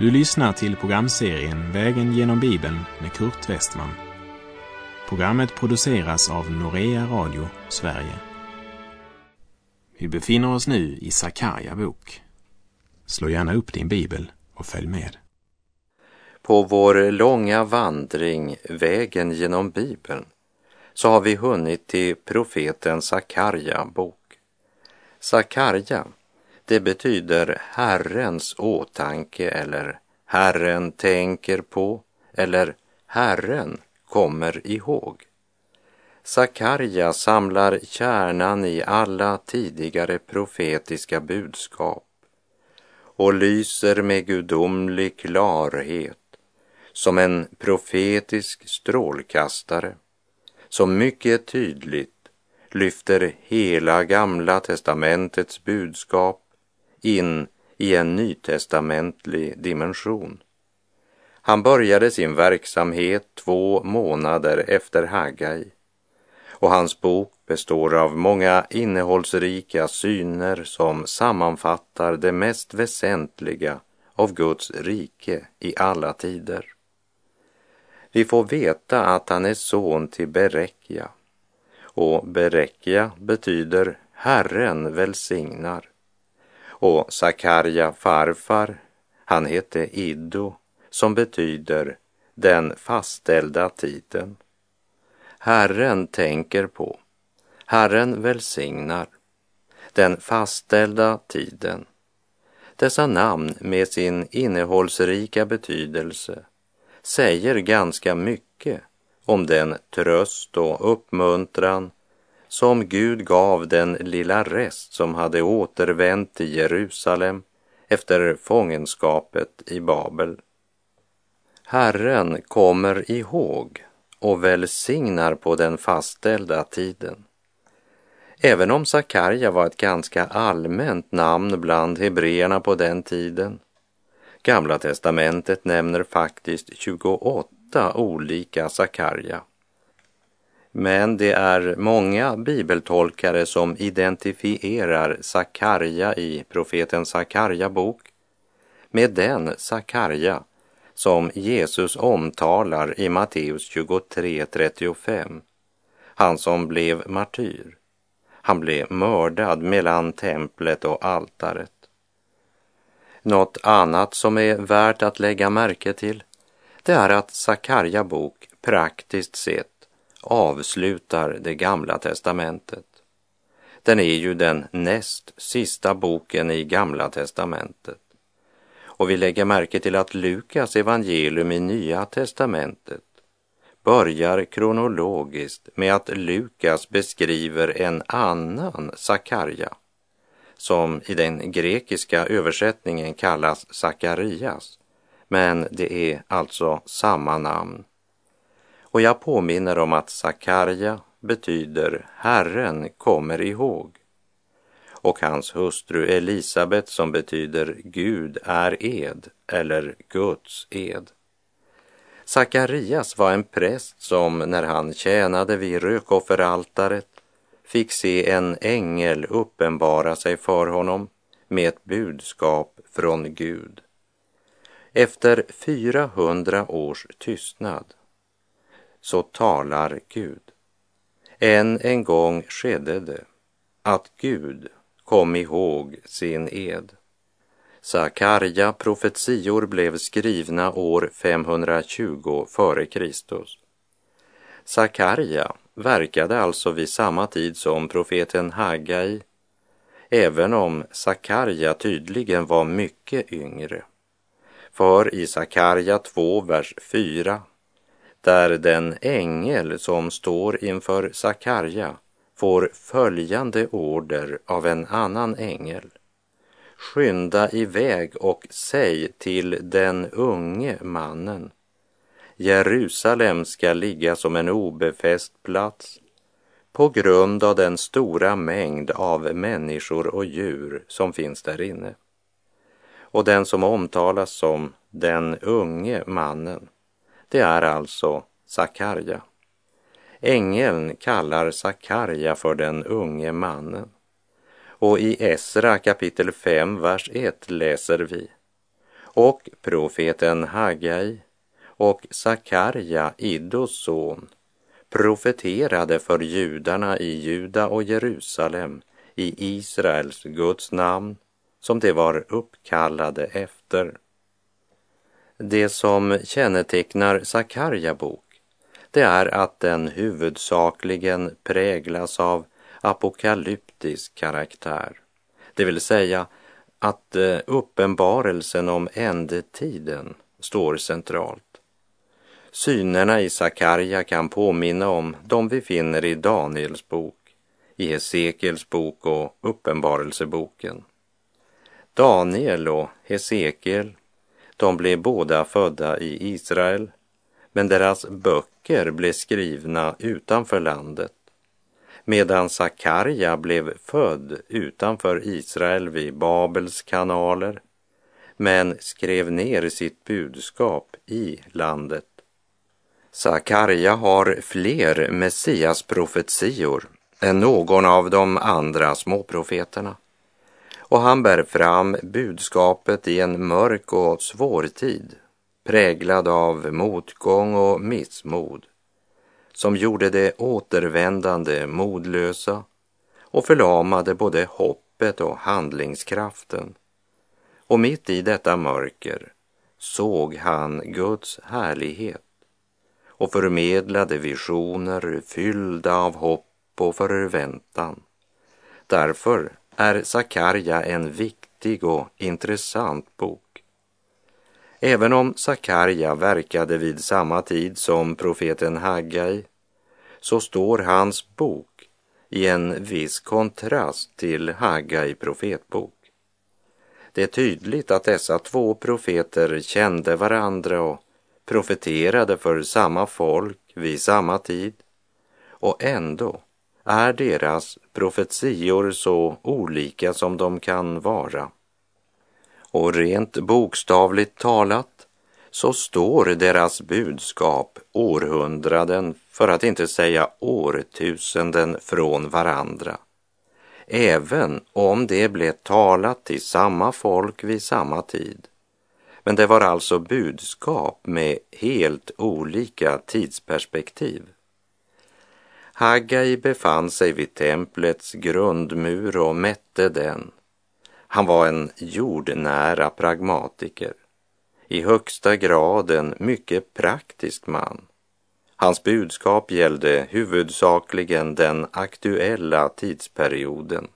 Du lyssnar till programserien Vägen genom Bibeln med Kurt Westman. Programmet produceras av Norea Radio Sverige. Vi befinner oss nu i Sakarja bok. Slå gärna upp din bibel och följ med. På vår långa vandring Vägen genom Bibeln så har vi hunnit till profeten Sakarja bok. Sakarja det betyder Herrens åtanke eller Herren tänker på eller Herren kommer ihåg. Sakarja samlar kärnan i alla tidigare profetiska budskap och lyser med gudomlig klarhet som en profetisk strålkastare som mycket tydligt lyfter hela Gamla testamentets budskap in i en nytestamentlig dimension. Han började sin verksamhet två månader efter Hagai och hans bok består av många innehållsrika syner som sammanfattar det mest väsentliga av Guds rike i alla tider. Vi får veta att han är son till Berekja och Berekja betyder Herren välsignar. Och Sakarja farfar, han hette Iddo, som betyder den fastställda tiden. Herren tänker på, Herren välsignar, den fastställda tiden. Dessa namn med sin innehållsrika betydelse säger ganska mycket om den tröst och uppmuntran som Gud gav den lilla rest som hade återvänt till Jerusalem efter fångenskapet i Babel. Herren kommer ihåg och välsignar på den fastställda tiden. Även om Sakarja var ett ganska allmänt namn bland hebreerna på den tiden. Gamla testamentet nämner faktiskt 28 olika Sakarja men det är många bibeltolkare som identifierar Sakarja i profeten Sakarja bok med den Sakarja som Jesus omtalar i Matteus 23.35. Han som blev martyr. Han blev mördad mellan templet och altaret. Något annat som är värt att lägga märke till det är att Sakarja bok praktiskt sett avslutar det gamla testamentet. Den är ju den näst sista boken i Gamla testamentet. Och vi lägger märke till att Lukas evangelium i Nya testamentet börjar kronologiskt med att Lukas beskriver en annan Sakarja som i den grekiska översättningen kallas Sakarias, men det är alltså samma namn. Och jag påminner om att Sakarja betyder Herren kommer ihåg och hans hustru Elisabet som betyder Gud är ed eller Guds ed. Sakarias var en präst som när han tjänade vid rökofferaltaret fick se en ängel uppenbara sig för honom med ett budskap från Gud. Efter 400 års tystnad så talar Gud. Än en gång skedde det att Gud kom ihåg sin ed. Sakarja profetior blev skrivna år 520 f.Kr. Sakarja verkade alltså vid samma tid som profeten Hagai, även om Sakarja tydligen var mycket yngre. För i Sakarja 2, vers 4 där den ängel som står inför Sakarja får följande order av en annan ängel. Skynda iväg och säg till den unge mannen Jerusalem ska ligga som en obefäst plats på grund av den stora mängd av människor och djur som finns där inne. Och den som omtalas som den unge mannen det är alltså Sakarja. Ängeln kallar Sakarja för den unge mannen. Och i Esra kapitel 5, vers 1 läser vi. Och profeten Hagai och Sakarja, Iddos son, profeterade för judarna i Juda och Jerusalem i Israels Guds namn som de var uppkallade efter. Det som kännetecknar Sakarja bok det är att den huvudsakligen präglas av apokalyptisk karaktär. Det vill säga att eh, uppenbarelsen om ändetiden står centralt. Synerna i Sakarja kan påminna om de vi finner i Daniels bok, i Hesekiels bok och Uppenbarelseboken. Daniel och Hesekiel, de blev båda födda i Israel, men deras böcker blev skrivna utanför landet medan Sakarja blev född utanför Israel vid Babels kanaler men skrev ner sitt budskap i landet. Sakarja har fler Messias-profetior än någon av de andra småprofeterna. Och han bär fram budskapet i en mörk och svår tid, präglad av motgång och missmod, som gjorde det återvändande modlösa och förlamade både hoppet och handlingskraften. Och mitt i detta mörker såg han Guds härlighet och förmedlade visioner fyllda av hopp och förväntan. Därför är Sakarja en viktig och intressant bok. Även om Sakarja verkade vid samma tid som profeten Haggai så står hans bok i en viss kontrast till Haggai profetbok. Det är tydligt att dessa två profeter kände varandra och profeterade för samma folk vid samma tid och ändå är deras profetior så olika som de kan vara. Och rent bokstavligt talat så står deras budskap århundraden, för att inte säga årtusenden från varandra. Även om det blev talat till samma folk vid samma tid. Men det var alltså budskap med helt olika tidsperspektiv. Haggai befann sig vid templets grundmur och mätte den. Han var en jordnära pragmatiker, i högsta grad en mycket praktisk man. Hans budskap gällde huvudsakligen den aktuella tidsperioden.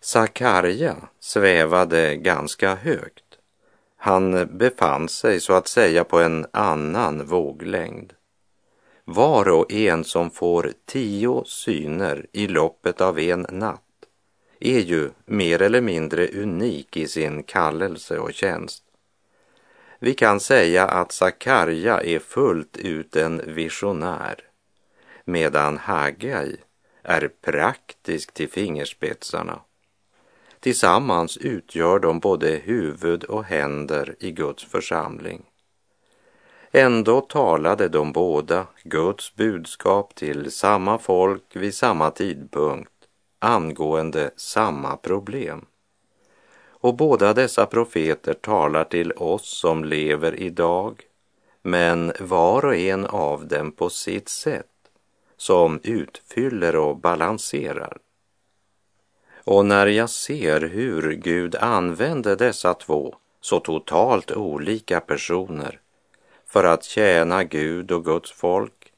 Sakarja svävade ganska högt. Han befann sig så att säga på en annan våglängd. Var och en som får tio syner i loppet av en natt är ju mer eller mindre unik i sin kallelse och tjänst. Vi kan säga att Sakarja är fullt ut en visionär medan Hagai är praktisk till fingerspetsarna. Tillsammans utgör de både huvud och händer i Guds församling. Ändå talade de båda Guds budskap till samma folk vid samma tidpunkt angående samma problem. Och båda dessa profeter talar till oss som lever idag, men var och en av dem på sitt sätt, som utfyller och balanserar. Och när jag ser hur Gud använde dessa två så totalt olika personer för att tjäna Gud och Guds folk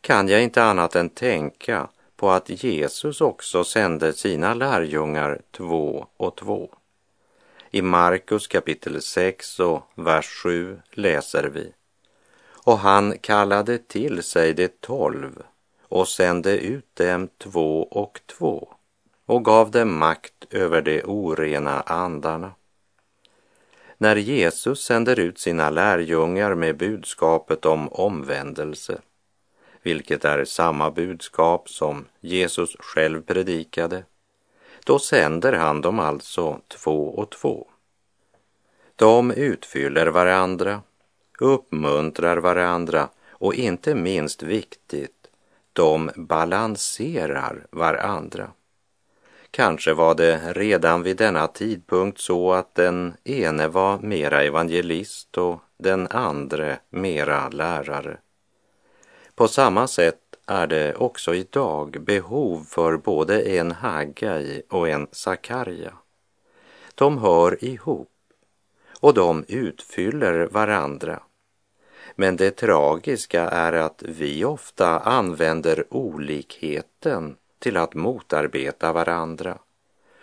kan jag inte annat än tänka på att Jesus också sände sina lärjungar två och två. I Markus kapitel 6 och vers 7 läser vi. Och han kallade till sig de tolv och sände ut dem två och två och gav dem makt över de orena andarna när Jesus sänder ut sina lärjungar med budskapet om omvändelse, vilket är samma budskap som Jesus själv predikade, då sänder han dem alltså två och två. De utfyller varandra, uppmuntrar varandra och inte minst viktigt, de balanserar varandra. Kanske var det redan vid denna tidpunkt så att den ene var mera evangelist och den andra mera lärare. På samma sätt är det också idag behov för både en Haggai och en Sakarja. De hör ihop och de utfyller varandra. Men det tragiska är att vi ofta använder olikheten till att motarbeta varandra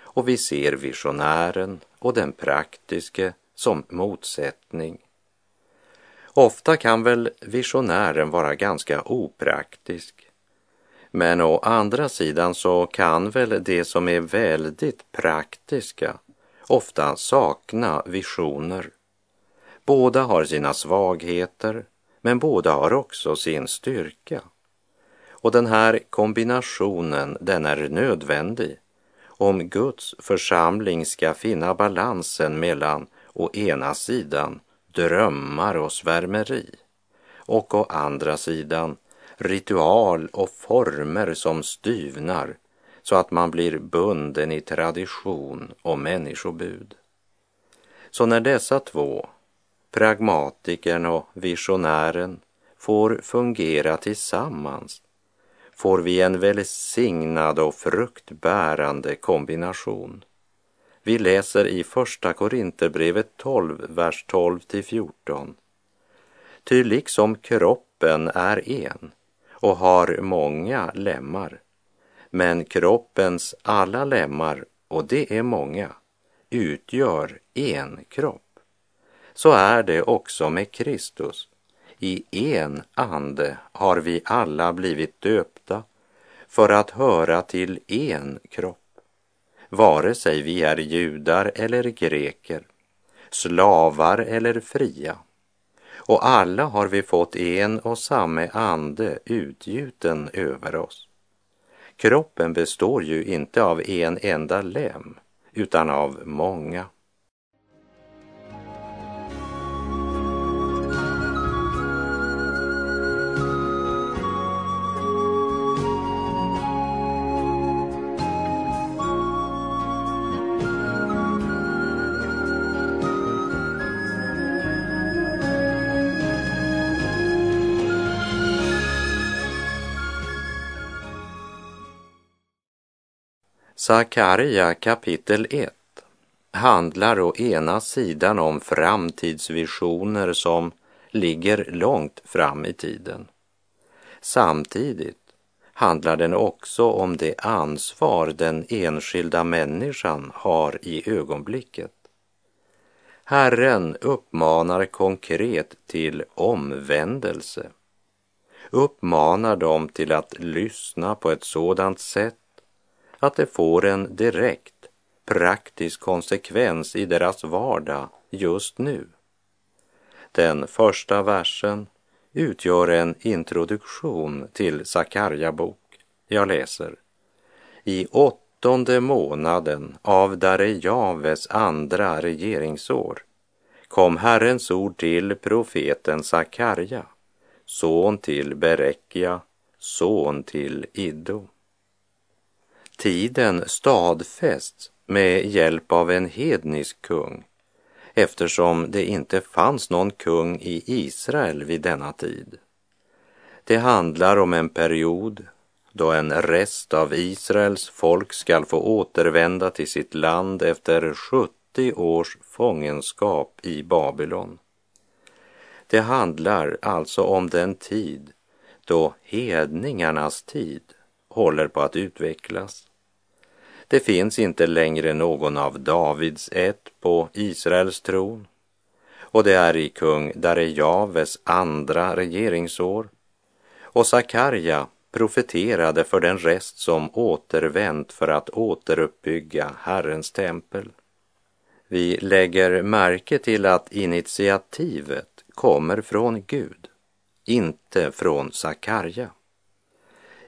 och vi ser visionären och den praktiske som motsättning. Ofta kan väl visionären vara ganska opraktisk. Men å andra sidan så kan väl det som är väldigt praktiska ofta sakna visioner. Båda har sina svagheter, men båda har också sin styrka. Och den här kombinationen, den är nödvändig om Guds församling ska finna balansen mellan å ena sidan drömmar och svärmeri och å andra sidan ritual och former som styvnar så att man blir bunden i tradition och människobud. Så när dessa två, pragmatikern och visionären, får fungera tillsammans får vi en välsignad och fruktbärande kombination. Vi läser i Första Korinterbrevet 12, vers 12 till 14. Ty liksom kroppen är en och har många lemmar, men kroppens alla lemmar, och det är många, utgör en kropp. Så är det också med Kristus. I en ande har vi alla blivit döpta för att höra till en kropp vare sig vi är judar eller greker, slavar eller fria. Och alla har vi fått en och samma ande utgjuten över oss. Kroppen består ju inte av en enda lem, utan av många. Sakarja kapitel 1 handlar å ena sidan om framtidsvisioner som ligger långt fram i tiden. Samtidigt handlar den också om det ansvar den enskilda människan har i ögonblicket. Herren uppmanar konkret till omvändelse, uppmanar dem till att lyssna på ett sådant sätt att det får en direkt praktisk konsekvens i deras vardag just nu. Den första versen utgör en introduktion till Sakarja bok. Jag läser. I åttonde månaden av Darejaves andra regeringsår kom Herrens ord till profeten Sakarja, son till Berekia, son till Iddo tiden stadfästs med hjälp av en hednisk kung eftersom det inte fanns någon kung i Israel vid denna tid. Det handlar om en period då en rest av Israels folk skall få återvända till sitt land efter 70 års fångenskap i Babylon. Det handlar alltså om den tid då hedningarnas tid håller på att utvecklas. Det finns inte längre någon av Davids ett på Israels tron och det är i kung Darejaves andra regeringsår och Sakarja profeterade för den rest som återvänt för att återuppbygga Herrens tempel. Vi lägger märke till att initiativet kommer från Gud, inte från Sakarja.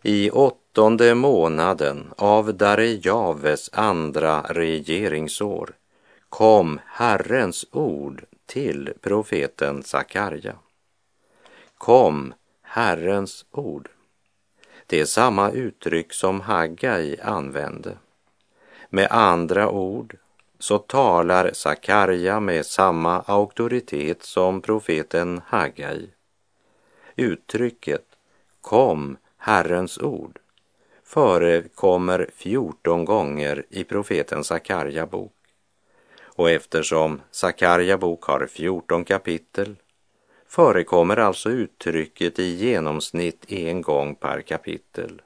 I åttonde månaden av Darejaves andra regeringsår kom Herrens ord till profeten Sakarja. Kom Herrens ord. Det är samma uttryck som Haggai använde. Med andra ord så talar Sakarja med samma auktoritet som profeten Hagai. Uttrycket kom Herrens ord förekommer 14 gånger i profeten Sakarja bok. Och eftersom Sakarja bok har 14 kapitel förekommer alltså uttrycket i genomsnitt en gång per kapitel.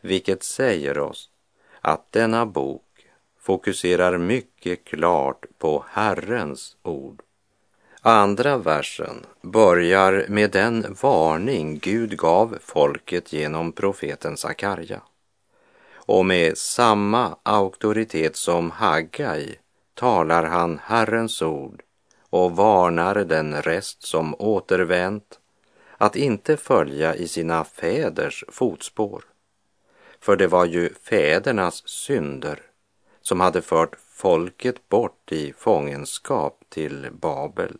Vilket säger oss att denna bok fokuserar mycket klart på Herrens ord. Andra versen börjar med den varning Gud gav folket genom profeten Sakarja. Och med samma auktoritet som Haggai talar han Herrens ord och varnar den rest som återvänt att inte följa i sina fäders fotspår. För det var ju fädernas synder som hade fört folket bort i fångenskap till Babel.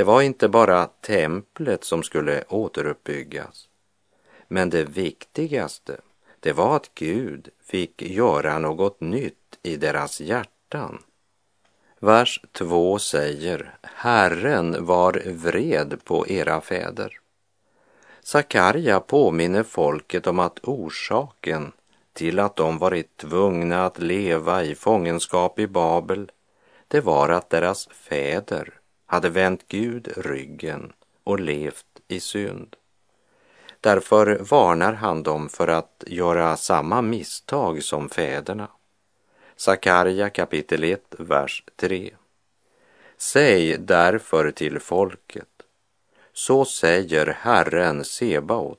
Det var inte bara templet som skulle återuppbyggas. Men det viktigaste, det var att Gud fick göra något nytt i deras hjärtan. Vers 2 säger, Herren var vred på era fäder. Sakarja påminner folket om att orsaken till att de varit tvungna att leva i fångenskap i Babel, det var att deras fäder hade vänt Gud ryggen och levt i synd. Därför varnar han dem för att göra samma misstag som fäderna. Sakarja kapitel 1, vers 3. Säg därför till folket, så säger Herren Sebaot,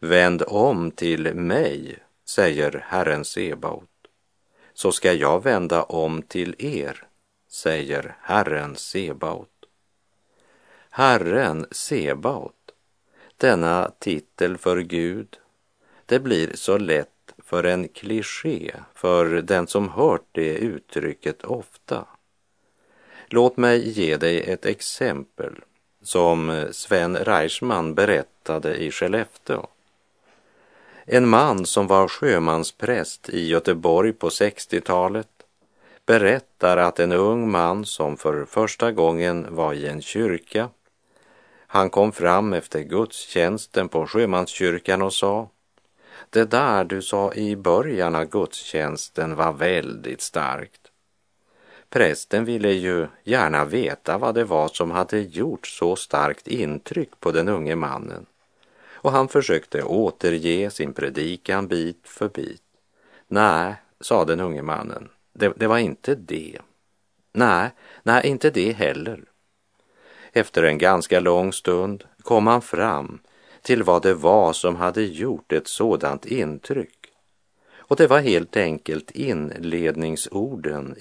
vänd om till mig, säger Herren Sebaot, så ska jag vända om till er, säger Herren Sebaot. Herren Sebaot, denna titel för Gud, det blir så lätt för en kliché för den som hört det uttrycket ofta. Låt mig ge dig ett exempel som Sven Reichman berättade i Skellefteå. En man som var sjömanspräst i Göteborg på 60-talet berättar att en ung man som för första gången var i en kyrka, han kom fram efter gudstjänsten på sjömanskyrkan och sa det där du sa i början av gudstjänsten var väldigt starkt. Prästen ville ju gärna veta vad det var som hade gjort så starkt intryck på den unge mannen och han försökte återge sin predikan bit för bit. Nej, sa den unge mannen, det, det var inte det. Nej, nej, inte det heller. Efter en ganska lång stund kom han fram till vad det var som hade gjort ett sådant intryck. Och det var helt enkelt inledningsorden